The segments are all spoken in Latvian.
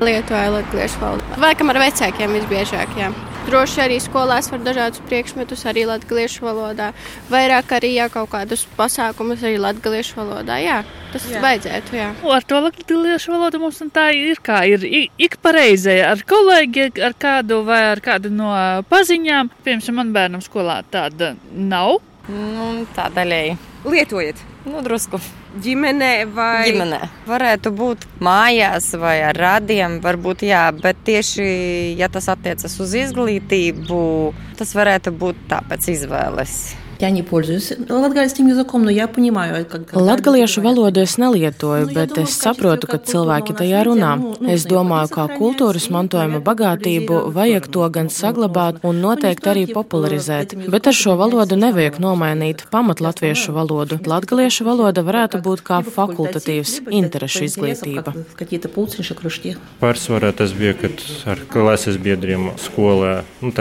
lietoju latviešu valodu. Vai kam ar vecākiem visbiežāk, jā. Droši arī skolās var dažādus priekšmetus arī latviešu valodā. Vairāk arī jā, kaut kādus pasākumus arī latviešu valodā. Jā, tas jā. vajadzētu. Jā. Ar to latviešu valodu mums tā ir kā ir ik pareizē ar kolēģi, ar kādu vai ar kādu no paziņām. Piemēram, man bērnam skolā tāda nav. Nu, tā daļēji. Lietojat? Nu, drusku. Ģimenē vai? Ģimenē. Varētu būt mājās vai ar radiem, varbūt jā, bet tieši, ja tas attiecas uz izglītību, tas varētu būt tāpēc izvēles. Я не пользуюсь латгальским языком, но я понимаю, как... Latgaliešu valodu es nelietoju, bet es saprotu, ka cilvēki tajā runā. Es domāju, kā kultūras mantojuma bagātību vajag to gan saglabāt un noteikti arī popularizēt. Bet ar šo valodu nevajag nomainīt pamat latviešu valodu. Latgaliešu valoda varētu būt kā fakultatīvs interešu izglītība. Pārsvarā tas bija, kad ar klases biedriem skolā nu,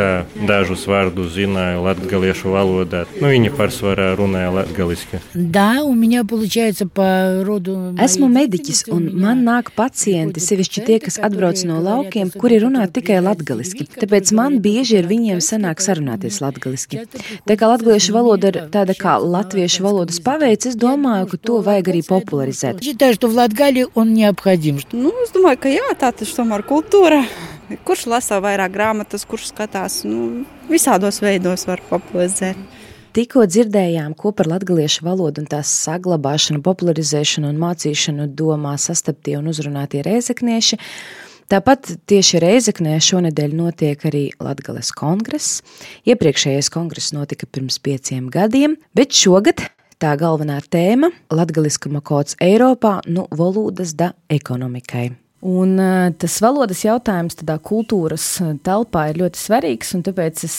dažus vārdus zināju latgaliešu valodā. Nu, Nu, viņa pārsvarā runāja latviešu. Да, у меня получается по роду. Esmu mediķis, un man nāk pacienti, sevišķi tie, kas atbrauc no laukiem, kuri runā tikai latviešu. Tāpēc man bieži ar viņiem sanāk sarunāties latviešu. Tā kā latviešu valoda ir tāda kā latviešu valodas paveids, es domāju, ka to vajag arī popularizēt. Считаю, что в Латгалии он необходим. Nu, es domāju, ka jā, tā taču tomēr kultūra. Kurš lasa vairāk grāmatas, kurš skatās, nu, visādos veidos var popularizēt. Tikko dzirdējām, ko par latviešu valodu un tās saglabāšanu, popularizēšanu un mācīšanu domā sastaptie un uzrunātie reizeknieši. Tāpat tieši Reizeknē šonadēļ notiek arī Latvijas kongress. Iepriekšējais kongress notika pirms pieciem gadiem, bet šogad tā galvenā tēma - latgaliskuma kods Eiropā, nu valodas da ekonomikai. Un tas valodas jautājums tādā kultūras telpā ir ļoti svarīgs, un tāpēc es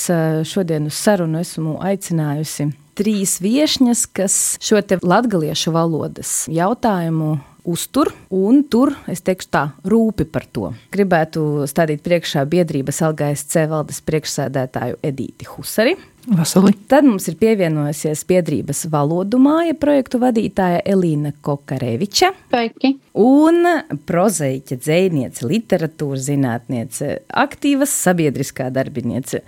šodien uz sarunu esmu aicinājusi trīs viesņas, kas šo te latgaliešu valodas jautājumu uztur, un tur, es teikšu tā, rūpi par to. Gribētu stādīt priekšā biedrības LGSC valdes priekšsēdētāju Edīti Husari. Vasali. Tad mums ir pievienojusies biedrības valodu māja projektu vadītāja Elīna Kokareviča. Sveiki! Un prozaiķa, dzēniece, literatūras zinātniece, aktīvas sabiedriskā darbiniece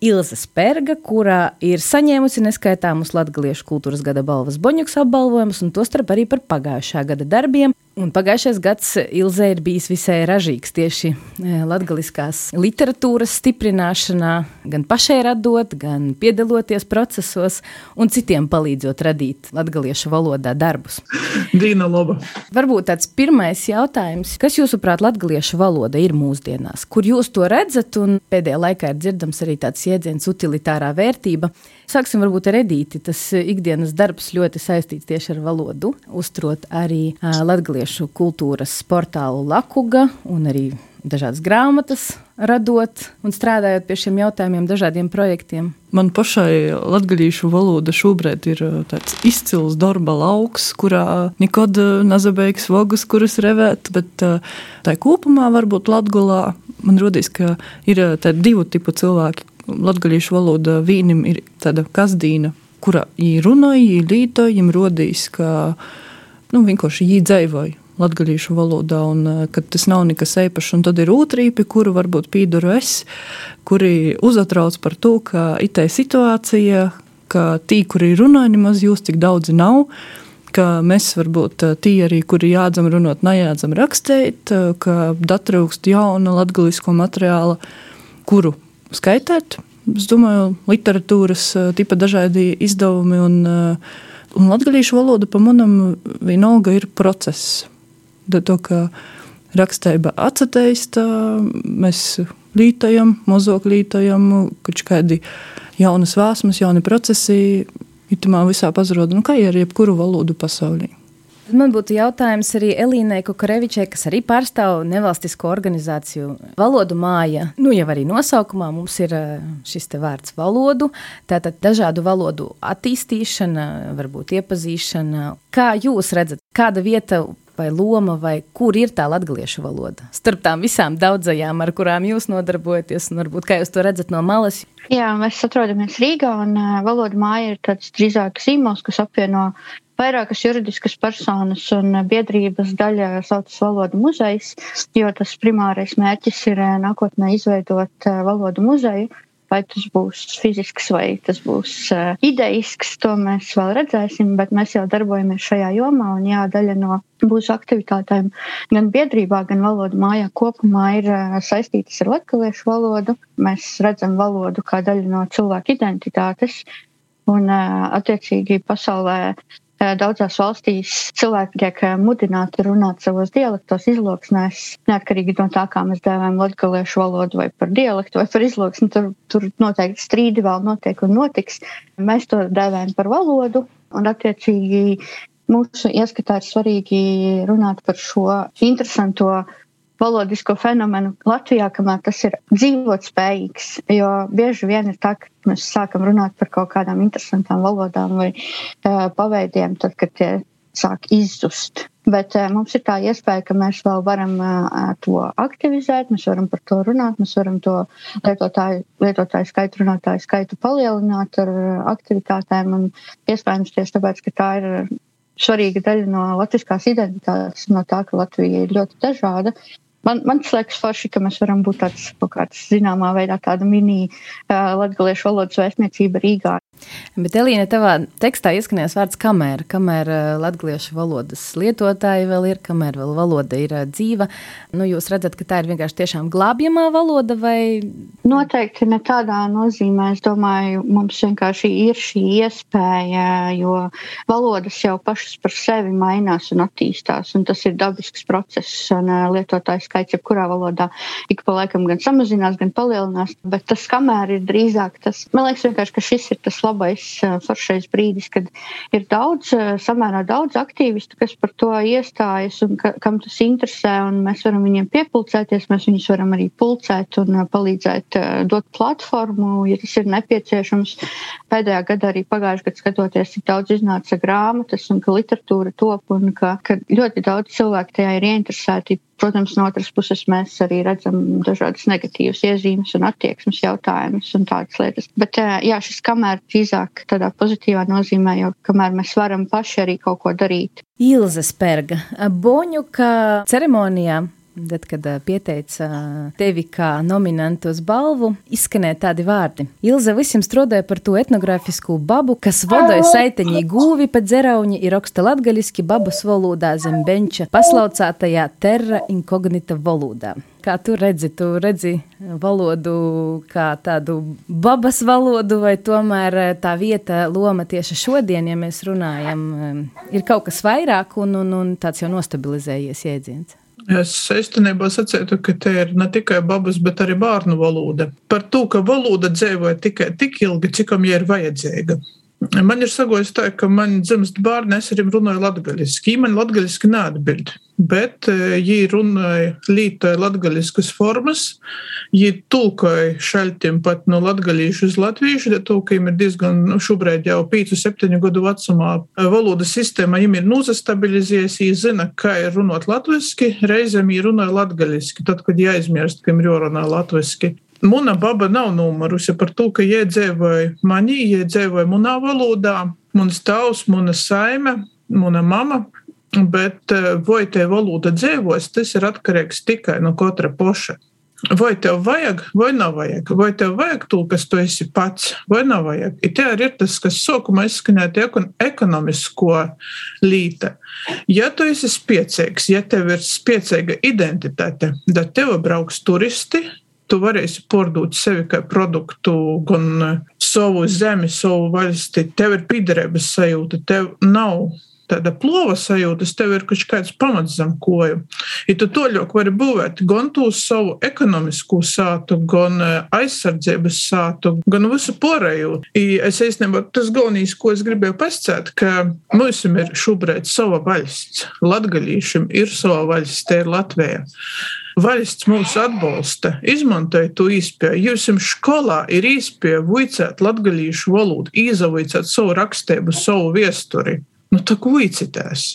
Ilza Spērga, kurā ir saņēmusi neskaitāmus latviešu kultūras gada balvas Boņuks apbalvojumus, un tostarp arī par pagājušā gada darbiem. Un pagājušais gads Ilze ir bijis visai ražīgs tieši e, latgaliskās literatūras stiprināšanā, gan pašai radot, gan piedaloties procesos un citiem palīdzot radīt latgaliešu valodā darbus. Dīna Loba. Varbūt tāds pirmais jautājums, kas jūsuprāt latgaliešu valoda ir mūsdienās? Kur jūs to redzat? Un pēdējā laikā ir dzirdams arī tāds jēdziens utilitārā vērtība. Sāksim varbūt ar Edīti. Tas ikdienas darbs ļoti saistīts tieši ar valodu, uzturot arī uh, latgaliešu kultūras portālu Lakuga un arī dažādas grāmatas radot un strādājot pie šiem jautājumiem, dažādiem projektiem. Man pašai latviešu valoda šobrīd ir tāds izcils darba lauks, kurā nekad nezabeigs vogas, kuras revēt, bet tā kopumā varbūt Latgolā man rodīs, ka ir divu tipu cilvēki, latviešu valoda vīnim ir tāda kasdīna, kura viņi runāja, viņi lītoja, viņiem rodīs, ka nu, vienkārši viņi dzīvoja latviešu valodā, un ka tas nav nekas īpašs. Un tad ir otrīpi, kuru varbūt pīduru es, kuri uzatrauc par to, ka itē situācija, ka tī, kuri runāja, nemaz jūs tik daudzi nav. Mēs varbūt tie arī, kuri jādzam runāt, nejādzam rakstīt, ka datrūkst jauna latgalisko materiāla, kuru skaitāt. Es domāju, literatūras tipa dažādi izdevumi un, un latgalīšu valoda pa manam vienalga ir process. To, ka rakstība atsateista, mēs lītojam, mozok lītojam, kaut kādi jaunas vāsmas, jauni procesi, itamā visā pazroda, nu kā ir jebkuru valodu pasaulī. Man būtu jautājums arī Elīnai Kukarevičai, kas arī pārstāv nevalstisko organizāciju Valodu māja. Nu, jau arī nosaukumā mums ir eh, šis vārds valodu, tātad dažādu valodu attīstīšana, varbūt iepazīšana. Kā jūs redzat, kāda vieta vai loma, vai kur ir tā latviešu valoda? Starp tām visām daudzajām, ar kurām jūs nodarbojaties, un varbūt kā jūs to redzat no malas? Jā, mēs atrodamies Rīgā, un uh, valoda māja ir tāds drīzāk zīmols, kas apvieno vairākas juridiskas personas un biedrības daļa saucas Valodu muzejs, jo tas primārais mērķis ir nākotnē izveidot valodu muzeju Vai tas būs fizisks vai tas būs uh, ideisks, to mēs vēl redzēsim, bet mēs jau darbojamies šajā jomā. Un jā, daļa no mūsu aktivitātēm gan biedrībā, gan valodu mājā kopumā ir uh, saistītas ar latviešu valodu. Mēs redzam valodu kā daļu no cilvēka identitātes. Un, uh, attiecīgi, pasaulē Daudzās valstīs cilvēki tiek mudināti runāt savos dialektos, izloksnēs, neatkarīgi no tā, kā mēs dēvējam latgaliešu valodu vai par dialektu vai par izloksni. Tur, tur noteikti strīdi vēl notiek un notiks. Mēs to dēvējam par valodu un attiecīgi mūsu ieskatā ir svarīgi runāt par šo interesanto valodisko fenomenu Latvijā, kamēr tas ir dzīvot spējīgs. Jo bieži vien ir tā, ka mēs sākam runāt par kaut kādām interesantām valodām vai uh, paveidiem, tad, kad tie sāk izzust. Bet uh, mums ir tā iespēja, ka mēs vēl varam uh, to aktivizēt, mēs varam par to runāt, mēs varam to lietotāju, lietotāju skaitu, runātāju skaitu palielināt ar aktivitātēm. Un iespējams tieši tāpēc, ka tā ir svarīga daļa no latviskās identitātes, no tā, ka Latvija ir ļoti dažāda. Man, man liekas, forši, ka mēs varam būt tāds kaut kāds zināmā veidā tāda mini uh, latgaliešu valodas vēstniecība Rīgā. Bet, Elīna, tavā tekstā izskanēs vārds kamēr, kamēr uh, latgaliešu valodas lietotāji vēl ir, kamēr vēl valoda ir uh, dzīva. Nu, jūs redzat, ka tā ir vienkārši tiešām glābjamā valoda vai? Noteikti ne tādā nozīmē. Es domāju, mums vienkārši ir šī iespēja, jo valodas jau pašas par sevi mainās un attīstās, un tas ir dabisks process, un uh, lietotājs skaits jebkurā valodā ik pa laikam gan samazinās, gan palielinās. Bet tas, kamēr ir drīzāk tas, man liekas, vienkārši, ka šis ir tas labais, foršais brīdis, kad ir daudz, samērā daudz aktīvistu, kas par to iestājas un ka, kam tas interesē, un mēs varam viņiem piepulcēties, mēs viņus varam arī pulcēt un palīdzēt dot platformu, ja tas ir nepieciešams. Pēdējā gadā arī pagājušajā gadā skatoties, cik daudz iznāca grāmatas un ka literatūra top un ka, ka ļoti daudz cilvēku tajā ir ieinteresēti Protams, no otras puses mēs arī redzam dažādas negatīvas iezīmes un attieksmes jautājumus un tādas lietas. Bet jā, šis kamēr drīzāk tādā pozitīvā nozīmē, jo kamēr mēs varam paši arī kaut ko darīt. Ilze Sperga, Boņuka ceremonijā Tad, kad pieteica tevi kā nominantu uz balvu, izskanēja tādi vārdi. Ilze visiem strādāja par to etnogrāfisku babu, kas vodoja saiteņī gūvi pa dzerauņi ir raksta latgaļiski babas valodā zem benča, paslaucātajā terra inkognita valodā. Kā tu redzi, tu redzi valodu kā tādu babas valodu, vai tomēr tā vieta, loma tieši šodien, ja mēs runājam, ir kaut kas vairāk un, un, un tāds jau nostabilizējies jēdziens? Es īstenībā sacītu, ka te ir ne tikai babas, bet arī bērnu valoda. Par to, ka valoda dzīvoja tikai tik ilgi, cik viņai ir vajadzīga. Man ir sagojis tā, ka man dzimst bērni, es arī runāju latgaļiski. Viņi man latgaļiski neatbild, bet viņi e, runāja lītoja latgaļiskas formas, viņi tulkoja šaltiem pat no latgaļīšu uz latviešu, tad viņiem ir diezgan nu, šobrīd jau 5-7 gadu vecumā valodas sistēma, viņiem ir nozastabilizējies, viņi zina, kā ir runāt latviski, reizēm viņi runāja latgaļiski, tad, kad jāizmirst, ka ir jārunā latviski. Muna baba nav nomarusi par to, ka iedzīvoja mani, iedzīvoja manā valodā, mans tēvs, mana saime, mana mama. Bet eh, vai te valoda dzīvos, tas ir atkarīgs tikai no katra poša. Vai tev vajag, vai nav vajag, vai tev vajag to, kas tu esi pats, vai nav vajag. I te arī ir tas, kas sākumā izskanēja ekonomisko līta. Ja tu esi spiecīgs, ja tev ir spiecīga identitāte, tad tev brauks turisti, tu varēsi pārdot sevi kā produktu, gan eh, savu zemi, savu valsti. Tev ir piederības sajūta, tev nav tāda plova sajūta, tev ir kaut kāds pamats zem koju. Ja tu to ļoti vari būvēt gan to savu ekonomisko sātu, gan eh, aizsardzības sātu, gan visu pārējo. Es īstenībā tas galvenais, ko es gribēju pasakāt, ka mums ir šobrīd sava valsts. Latgalīšiem ir sava valsts, te ir Latvija valsts mūs atbalsta, izmantoja to izpēju. Jums skolā ir izpēja vicēt latgalīšu valodu, izavicēt savu rakstību, savu viesturi. Nu, tā kā vicitēs,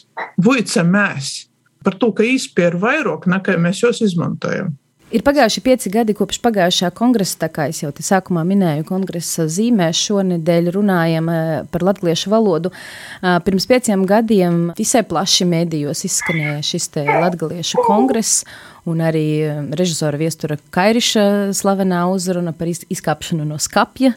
vica mēs par to, ka izpēja ir vairāk nekā mēs jūs izmantojam. Ir pagājuši pieci gadi kopš pagājušā kongresa, tā kā es jau te sākumā minēju, kongresa zīmē. Šonadēļ runājam par latviešu valodu. Pirms pieciem gadiem visai plaši mēdījos izskanēja šis latviešu kongress un arī um, režisora viestura Kairiša slavenā uzruna par izkāpšanu no skapja.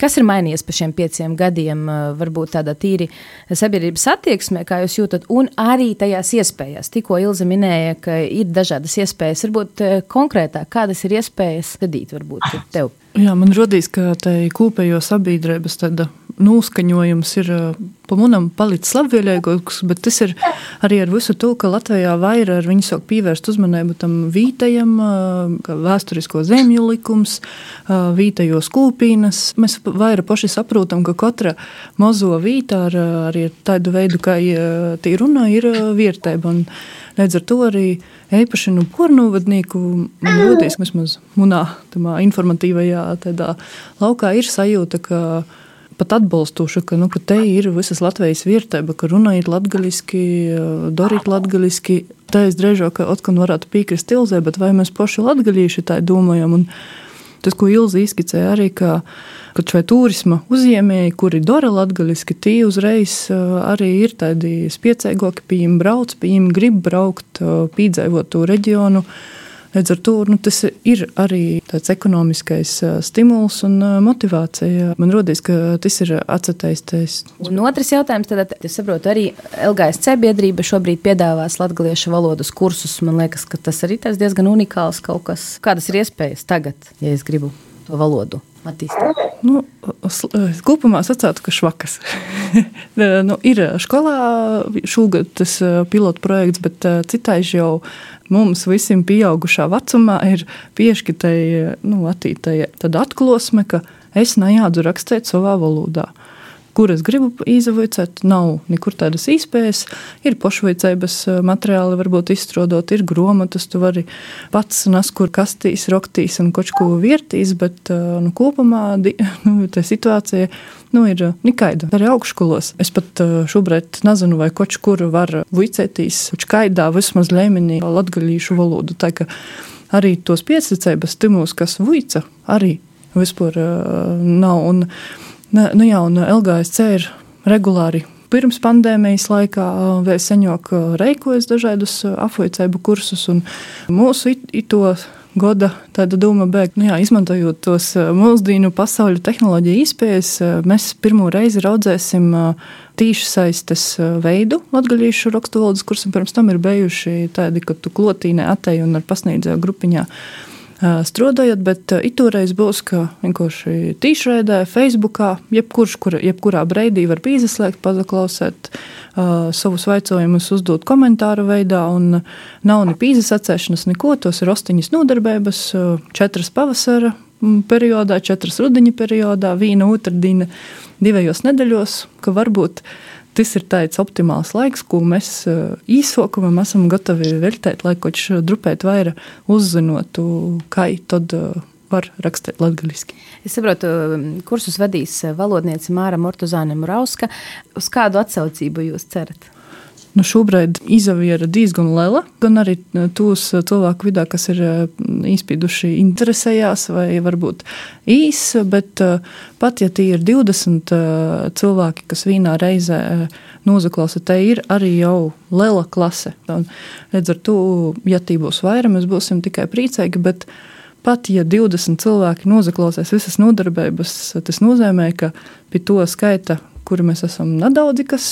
Kas ir mainījies pa šiem pieciem gadiem? Uh, varbūt tādā tīri sabiedrības attieksmē, kā jūs jūtat, un arī tajās iespējās. Tikko Ilze minēja, ka ir dažādas iespējas. Varbūt uh, konkrētāk, kādas ir iespējas gadīt varbūt tev? Jā, man rodīs, ka tai kopējo sabiedrības tāda noskaņojums ir pamanām palicis labvēlīgāks, bet tas ir arī ar visu to, ka Latvijā vairāk ar viņu sāk pievērst uzmanību tam vītajam, vēsturisko zemju likums, vītajos kūpīnas. Mēs vairāk paši saprotam, ka katra mazo vīta ar arī tādu veidu, kā tī runā, ir vietēba. Līdz ar to arī īpaši no pornogrāfijas, man liekas, vismaz manā informatīvajā laukā ir sajūta, ka pat atbalstoša, ka, nu, ka te ir visas Latvijas vietēba, ka runājot latgaļiski, darīt latgaļiski. Tā es drēžāk, ka atkal varētu piekrist Ilzē, bet vai mēs paši latgaļīši tā domājam? Un tas, ko Ilze izskicēja arī, ka, ka šai turisma uzņēmēji, kuri dara latgaļiski, tie uzreiz arī ir tādi spiecīgāki, pie viņiem brauc, pie viņiem grib braukt, pīdzēvot to reģionu. Līdz ar to nu, tas ir arī tāds ekonomiskais stimuls un motivācija. Man rodas, ka tas ir atcerētais. Un otrs jautājums, tad es saprotu, arī LGSC biedrība šobrīd piedāvās latviešu valodas kursus. Man liekas, ka tas arī diezgan unikāls kaut kas. Kādas ir iespējas tagad, ja es gribu to valodu? Attīstīt? Nu, kopumā es atceros, ka švakas. nu, ir skolā šogad tas pilotu projekts, bet citais jau mums visiem pieaugušā vecumā ir piešķirta nu, attīstīta atklāsme, ka es nejādzu rakstīt savā valodā kur es gribu izvaicāt, nav nekur tādas iespējas. Ir pošveicības eh, materiāli, varbūt izstrādāt, ir grāmatas, tu vari pats naskur kastīs, roktīs un kaut ko vērtīs, bet eh, nu, kopumā nu, tā situācija nu, ir eh, nekaida. Arī augšskolos. Es pat šobrīd nezinu, vai kaut kur var vicēties, kaidā vismaz līmenī latgaļīšu valodu. Tā, arī tos piesacības stimuls, kas vica, arī vispār uh, nav. Un, Nu jā, un LGSC ir regulāri pirms pandēmijas laikā vēl seņok reikojas dažādus apvoicēbu kursus, un mūsu ito gada tāda doma bēg, nu jā, izmantojot tos mūsdienu pasauļu tehnoloģiju iespējas, mēs pirmo reizi raudzēsim tīši saistes veidu latgaļīšu rakstu valodas kursam, pirms tam ir bijuši tādi, ka tu klotīnē atei un ar pasniedzēju grupiņā strādājot, bet itūreiz būs, ka vienkārši tīšraidē, Facebookā, jebkurš, kur, jebkurā breidī var pīzeslēgt, pazaklausēt uh, savus vaicojumus, uzdot komentāru veidā, un nav ne pīzes atcēšanas, neko, tos ir ostiņas nodarbības, četras pavasara periodā, četras rudeņa periodā, viena otrdiena divajos nedēļos, ka varbūt uh, tas ir tāds optimāls laiks, ko mēs eh, īsokumam esam gatavi veltīt, lai kaut kas drupēt vairāk uzzinotu, kā tad eh, var rakstīt latgaliski. Es saprotu, kursus vadīs valodniece Māra Mortuzāne Murauska. Uz kādu atsaucību jūs cerat? Nu, šobrīd izauga ir diezgan liela. Gan arī e, tos e, cilvēku vidū, kas ir e, izpīduši interesējās, vai varbūt īsi, bet pat ja tie ir 20 cilvēki, kas vienā reizē nozaklausa, te ir arī jau liela klase. Un, redz, ar to, ja tī būs vairāk, mēs būsim tikai priecīgi. Bet, Pat ja 20 cilvēki nozaklausīs visas nodarbības, tas nozīmē, ka pie to skaita kuri mēs esam nedaudzi, kas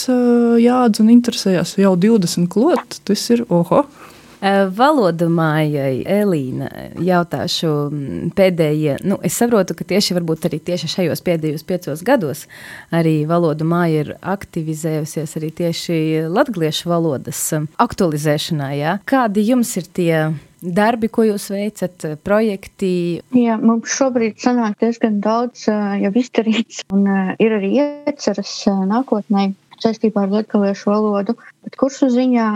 jādz un interesējas jau 20 klot, tas ir oho. Valodu mājai, Elīna, jautāšu pēdējie. Nu, es saprotu, ka tieši, arī tieši šajos pēdējos piecos gados arī valodu māja ir aktivizējusies arī tieši latviešu valodas aktualizēšanā. Jā. Kādi jums ir tie darbi, ko jūs veicat, eh, projekti? Jā, mums šobrīd sanāk diezgan daudz uh, jau izdarīts, un uh, ir arī ieceras nākotnē saistībā ar latviešu valodu, bet kursu ziņā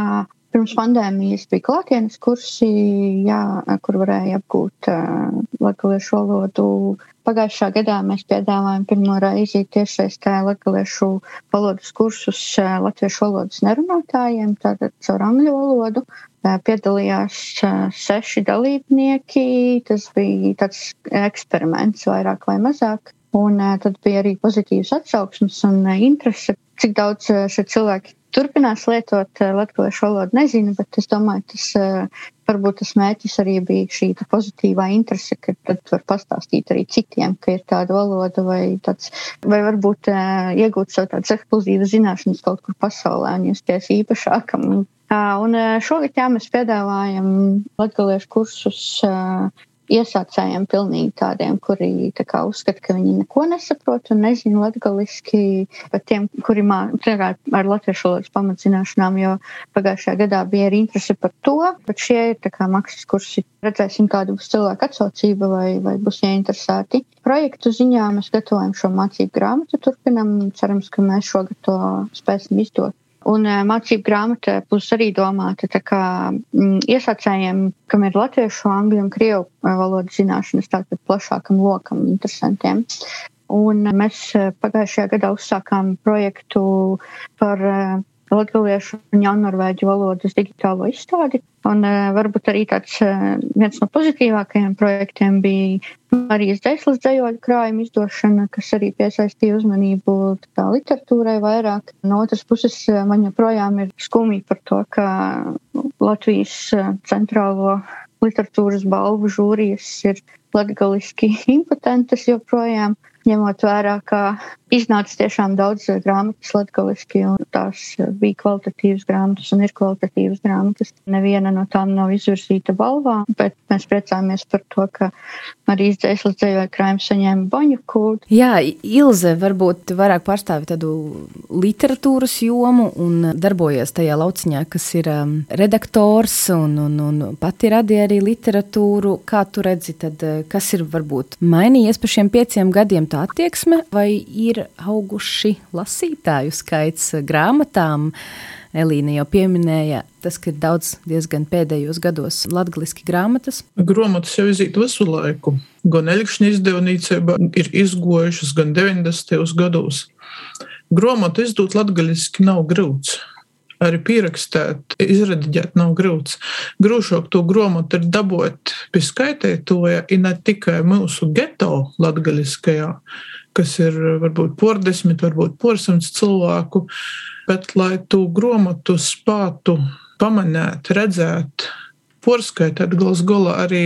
Pirms pandēmijas bija klātienes kursi, jā, kur varēja apgūt uh, latviešu valodu. Pagājušā gadā mēs piedāvājam pirmo reizi tiešsaistē latviešu valodas kursus uh, latviešu valodas nerunātājiem, tātad caur angļu valodu. piedalījās seši dalībnieki. Tas bija tāds eksperiments, vairāk vai mazāk. Un tad bija arī pozitīvas atsauksmes un interese, cik daudz šie cilvēki turpinās lietot latviešu valodu, nezinu, bet es domāju, tas varbūt tas mērķis arī bija šī pozitīvā interese, ka tad var pastāstīt arī citiem, ka ir tāda valoda vai tāds, vai varbūt iegūt savu tādas ekskluzīvas zināšanas kaut kur pasaulē un justies īpašākam. Un šogad jā, mēs piedāvājam latgaliešu kursus iesācējiem, pilnīgi tādiem, kuri tā kā, uzskata, ka viņi neko nesaprot un nezina latgaliski, bet tiem, kuri mācīja ar latviešu valodas pamatzināšanām, jo pagājušajā gadā bija arī interese par to, bet šie ir tā kā maksas kursi. Redzēsim, kāda būs cilvēka atsaucība vai, vai būs ieinteresēti. Projektu ziņā mēs gatavojam šo mācību grāmatu, turpinam, cerams, ka mēs šogad to spēsim izdot. Un mācību grāmata būs arī domāta kā mm, iesācējiem, kam ir latviešu, angļu un krievu valodas zināšanas, tātad plašākam lokam interesantiem. Un mēs pagājušajā gadā uzsākām projektu par latviešu un jaunorvēģu valodas digitālo izstādi. Un uh, varbūt arī tāds uh, viens no pozitīvākajiem projektiem bija Marijas Deslas dzējoļu krājuma izdošana, kas arī piesaistīja uzmanību tā literatūrai vairāk. No otras puses, man joprojām ir skumji par to, ka Latvijas centrālo literatūras balvu žūrijas ir latgaliski impotentas joprojām ņemot vērā, ka iznāca tiešām daudz grāmatas latgaliski, un tās bija kvalitatīvas grāmatas un ir kvalitatīvas grāmatas. Neviena no tām nav izvirzīta balvā, bet mēs priecājamies par to, ka arī izdzēslas dzējoja krājums saņēma boņu kūdu. Jā, Ilze varbūt vairāk pārstāvi tādu literatūras jomu un darbojas tajā lauciņā, kas ir um, redaktors un, un, un pati radīja arī literatūru. Kā tu redzi, tad kas ir varbūt mainījies pa šiem pieciem gadiem? tā attieksme, vai ir auguši lasītāju skaits grāmatām? Elīna jau pieminēja, tas, ir daudz diezgan pēdējos gados latviešu grāmatas. Grāmatas jau iziet visu laiku. Gan Elikšņa izdevniecība ir izgojušas, gan 90. gados. Grāmatu izdot latviešu nav grūts arī pierakstīt, izrediģēt nav grūts. Grūšāk to grāmatu ir dabūt pie skaitētoja, ir ne tikai mūsu geto latgaliskajā, kas ir varbūt pordesmit, varbūt porsimts cilvēku, bet lai to grāmatu spātu pamanēt, redzēt, porskaitēt gals galā arī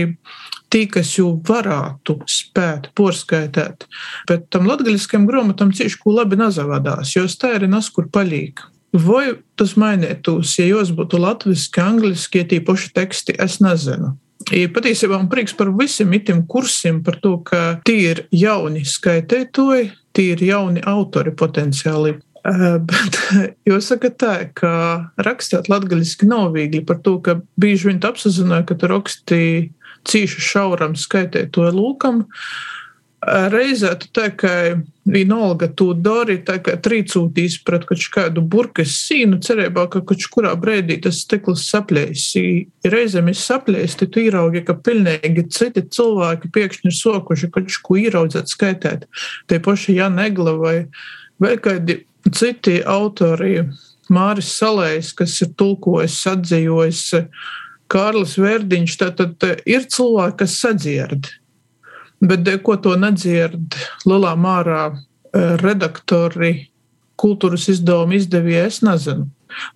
tie, kas jau varētu spēt porskaitēt. Bet tam latgaļiskajam grāmatam cieši ko labi nazavadās, jo tā ir nas, kur palīk. Vai tas mainītos, ja jūs būtu latviešu, angliski, ja tie paši teksti, es nezinu. Ja patiesībā man prieks par visiem itiem kursiem, par to, ka tie ir jauni skaitētoji, tie ir jauni autori potenciāli. Uh, bet jāsaka tā, ka rakstīt latviešu nav viegli par to, ka bieži vien apzināja, ka tu raksti cīši šauram skaitētoju lūkam. Uh, Reizē tu kā vienalga tu dari, kā trīcūtīs pret kaut kādu burkas sīnu, cerībā, ka kaut kurā brīdī tas stikls saplēs. Reizēm es saplēs, tad tu īraugi, ka pilnīgi citi cilvēki pēkšņi ir sokuši kaut ko īraudzēt, skaitēt. Tie paši Jan Egla vai vēl kādi citi autori, Māris Salējs, kas ir tulkojis, atzījojis, Kārlis Vērdiņš, tad, tad ir cilvēki, kas sadzird. Bet ko to nedzird lielā mārā eh, redaktori, kultūras izdevuma izdevīja, es nezinu.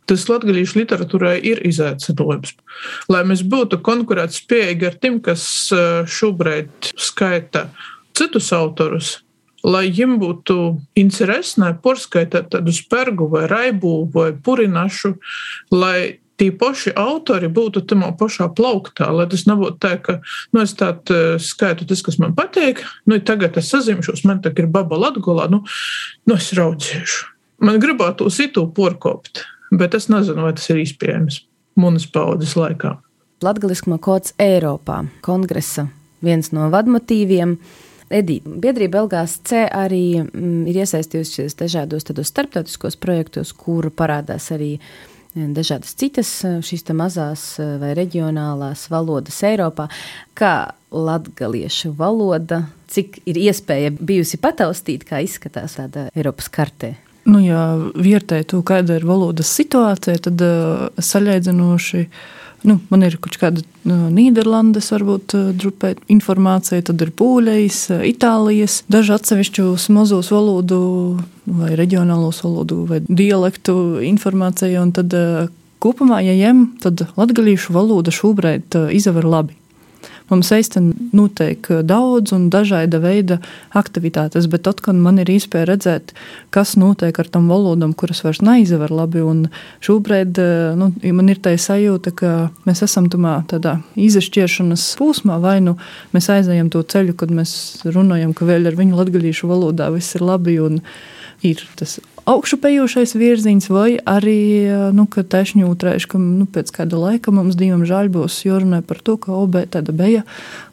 Tas latviešu literatūrai ir izaicinājums. Lai mēs būtu konkurētspējīgi ar tiem, kas eh, šobrīd skaita citus autorus, lai viņiem būtu interesi porskaitīt tādu spērgu vai raibu vai purinašu, lai tie paši autori būtu tajā pašā plauktā, lai tas nebūtu tā, ka nu, es tādu skaitu tas, kas man patīk, nu, tagad es sazīmšos, man tā ir baba latgulā, nu, nu es raudzēšu. Man gribētu uz itu porkopt, bet es nezinu, vai tas ir iespējams manas paudzes laikā. Latgaliskuma kods Eiropā, kongresa viens no vadmotīviem. Edita, biedrība LGC arī mm, ir iesaistījusies dažādos starptautiskos projektos, kur parādās arī uh, dažādas citas šīs mazās vai reģionālās valodas Eiropā, kā latgaliešu valoda, cik ir iespēja bijusi pataustīt, kā izskatās tāda Eiropas kartē. Nu, ja vērtē to, kāda ir valodas situācija, tad uh, saļaidzinoši Nu, man ir kaut kāda uh, Nīderlandes, varbūt drupē informācija, tad ir pūļejas, Itālijas, daži atsevišķus mazos valodu vai reģionālos valodu vai dialektu informācija, un tad kopumā, ja jem, tad latgalīšu valoda šobrīd izaver labi. Mums īstenībā notiek daudz un dažāda veida aktivitātes, bet tad, kad man ir iespēja redzēt, kas notiek ar tam valodam, kuras vairs neizver labi, un šobrīd nu, man ir tā sajūta, ka mēs esam tumā tādā izšķiršanas posmā, vai nu mēs aizējam to ceļu, kad mēs runājam, ka vēl ar viņu latgaļīšu valodā viss ir labi un ir tas augšupejošais virziens, vai arī nu, taisni jūtrējuši, ka nu, pēc kāda laika mums divam žēl būs jārunā par to, ka OB tāda bija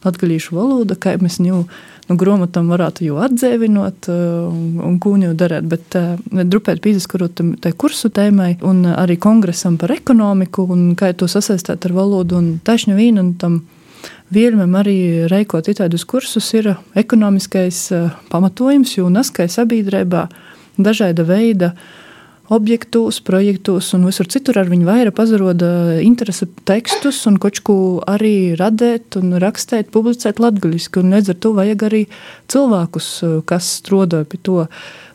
latgalīšu valoda, kā mēs jau nu, grāmatam varētu jau atdzīvinot un, un ko jau darīt. Bet uh, drupēt pīzeskarot tai kursu tēmai un arī kongresam par ekonomiku un kā to sasaistīt ar valodu un taisni vīnu un tam. Vienam arī reikot itādus kursus ir ekonomiskais pamatojums, jo naskai sabiedrībā uh, dažāda veida objektos, projektos un visur citur ar viņu vairāk pazaroda interese tekstus un kočku arī radēt un rakstēt, publicēt latgaļiski. Un līdz ar to vajag arī cilvēkus, kas strodoja pie to.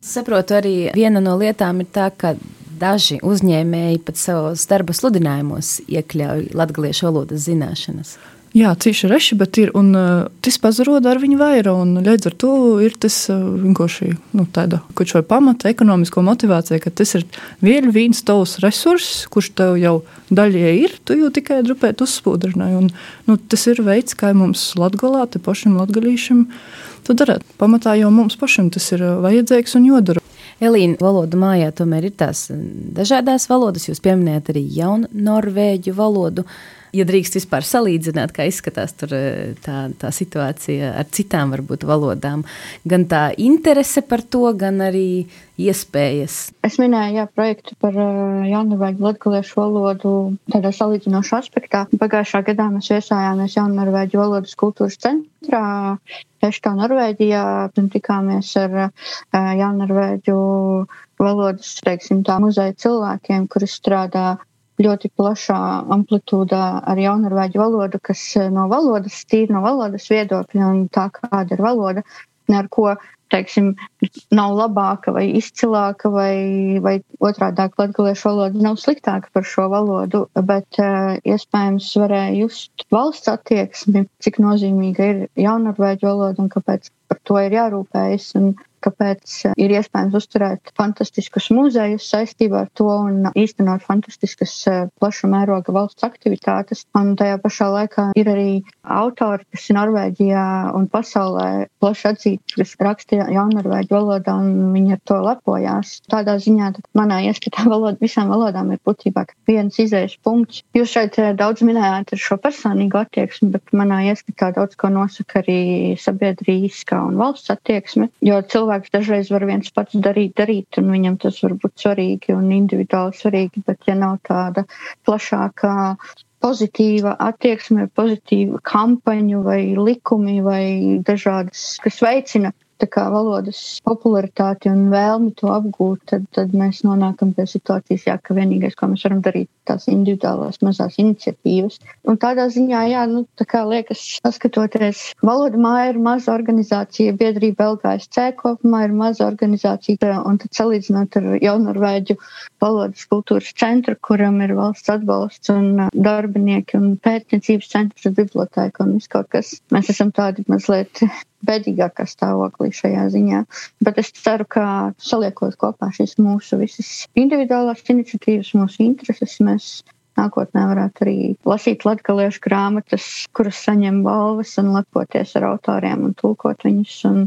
Saprotu, arī viena no lietām ir tā, ka daži uzņēmēji pat savos darba sludinājumos iekļauj latgaliešu valodas zināšanas. Jā, cīši reši, bet ir, un uh, tas pazaroda ar viņu vairāk, līdz ar to ir tas uh, vienkārši nu, tāda, kurš vai pamata ekonomisko motivāciju, ka tas ir viens viens tavs resurss, kurš tev jau daļai ir, tu jau tikai drupēt uzspūdrināji, un nu, tas ir veids, kā mums latgolā, te pašam latgalīšam, tu darēt. Pamatā jau mums pašam tas ir vajadzīgs un jodara. Elīna, valodu mājā tomēr ir tās dažādās valodas, jūs pieminējat arī jaunu norvēģu valodu. Uh, ja drīkst vispār salīdzināt, kā izskatās tur, e, tā, tā situācija ar citām varbūt valodām, gan tā interese par to, gan arī iespējas. Es minēju, jā, projektu par uh, jaunnorvēģu latgaliešu valodu tādā salīdzinošā aspektā. Pagājušā gadā mēs viesājāmies jaunnorvēģu valodas kultūras centrā. Peštā, Norvēģijā, un tikāmies ar uh, jaunnorvēģu valodas, teiksim tā, muzeja cilvēkiem, kuri strādā ļoti plašā amplitūdā ar jaunarvēģu valodu, kas eh, no valodas, tīri no valodas viedokļa un tā kāda ir valoda, ar ko, teiksim, nav labāka vai izcilāka vai, vai otrādāk latgaliešu valoda nav sliktāka par šo valodu, bet uh, iespējams varēja just valsts attieksmi, cik nozīmīga ir jaunarvēģu valoda un kāpēc par to ir jārūpējas. Un, kāpēc eh, ir iespējams uzturēt fantastiskus muzejus saistībā ar to un īstenot fantastiskas eh, plaša mēroga valsts aktivitātes. Un tajā pašā laikā ir arī autori, kas ir Norvēģijā un pasaulē plaši atzīti, kas raksta jaunnorvēģu valodā un viņi ar to lepojās. Tādā ziņā manā ieskatā valoda visām valodām ir būtībā viens izējas punkts. Jūs šeit eh, daudz minējāt ar šo personīgo attieksmi, bet manā ieskatā daudz ko nosaka arī sabiedrīskā un valsts attieksme, jo cilvēks dažreiz var viens pats darīt, darīt, un viņam tas var būt svarīgi un individuāli svarīgi, bet ja nav tāda plašākā pozitīva attieksme, pozitīva kampaņu vai likumi vai dažādas, kas veicina valodas popularitāti un vēlmi to apgūt, tad, tad mēs nonākam pie situācijas, jā, ka vienīgais, ko mēs varam darīt, tās individuālās mazās iniciatīvas. Un tādā ziņā, jā, nu, tā kā liekas, saskatoties, valoda māja ir maza organizācija, biedrība LGSC kopumā ir maza organizācija, un tad salīdzinot ar Jaunorvēģu valodas kultūras centru, kuram ir valsts atbalsts un darbinieki un pētniecības centrs, biblioteka un viss kaut kas, mēs esam tādi mazliet bēdīgākā stāvoklī šajā ziņā. Bet es ceru, ka saliekot kopā šīs mūsu visas individuālās iniciatīvas, mūsu intereses, mēs nākotnē varētu arī lasīt latgaliešu grāmatas, kuras saņem balvas un lepoties ar autoriem un tulkot viņus un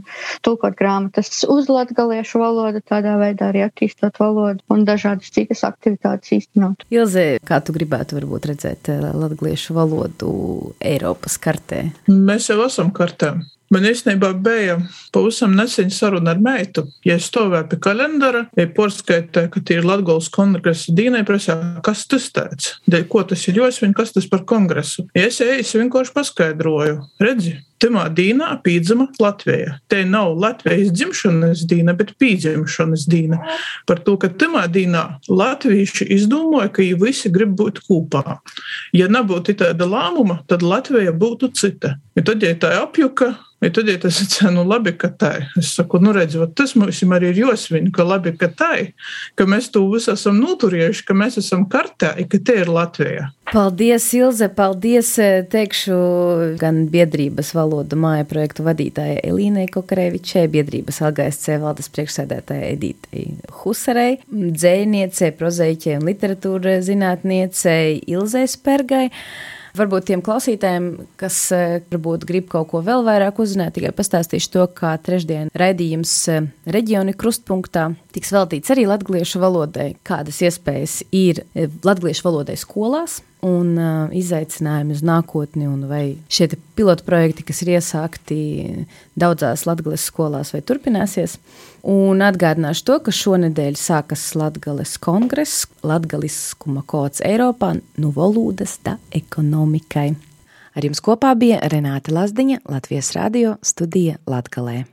tulkot grāmatas uz latgaliešu valodu, tādā veidā arī attīstot valodu un dažādas citas aktivitātes īstenot. Ilze, kā tu gribētu varbūt redzēt eh, latgaliešu valodu Eiropas kartē? Mēs jau esam kartē. Man īstenībā bija pavisam nesen saruna ar meitu. Ja es stāvēju pie kalendāra, ja porskaitē, ka tie ir Latgolas kongresa dīnai presē, kas tas tāds? Ko tas ir, es viņu, kas tas par kongresu? Ja es eju, vienkārši paskaidroju. Redzi, Timā dīnā pīdzama Latvijā. Te nav Latvijas dzimšanas dīna, bet pīdzimšanas dīna. Par to, ka timā dīnā latvieši izdomāja, ka viņi visi grib būt kopā. Ja nebūtu tāda lēmuma, tad Latvija būtu cita. Ja tad, ja tā apjuka, Ja tad, ja tas ir nu, labi, ka tā ir, es saku, nu, redziet, tas mums arī ir josvin, ka labi, ka tā ir, ka mēs to visu esam noturējuši, ka mēs esam kartē, ka te ir Latvija. Paldies, Ilze, paldies, teikšu, gan biedrības valodu māja projektu vadītājai Elīnai Kokarevičai, biedrības LGSC valdes priekšsēdētājai Edītei Huserei, dzēniecei, prozaiķei un literatūra zinātniecei Ilzei Spergai. Varbūt tiem klausītājiem, kas eh, varbūt grib kaut ko vēl vairāk uzzināt, tikai pastāstīšu to, kā trešdien raidījums eh, reģioni krustpunktā tiks veltīts arī latgaliešu valodai, kādas iespējas ir eh, latgaliešu valodai skolās un uh, izaicinājumi uz nākotni, vai šie pilotu projekti, kas ir iesākti daudzās Latvijas skolās, vai turpināsies. Un atgādināšu to, ka šonadēļ sākas Latvijas kongress, Latvijas kods Eiropā, no valodas da ekonomikai. Ar jums kopā bija Renāte Lazdiņa, Latvijas radio studija Latgalē.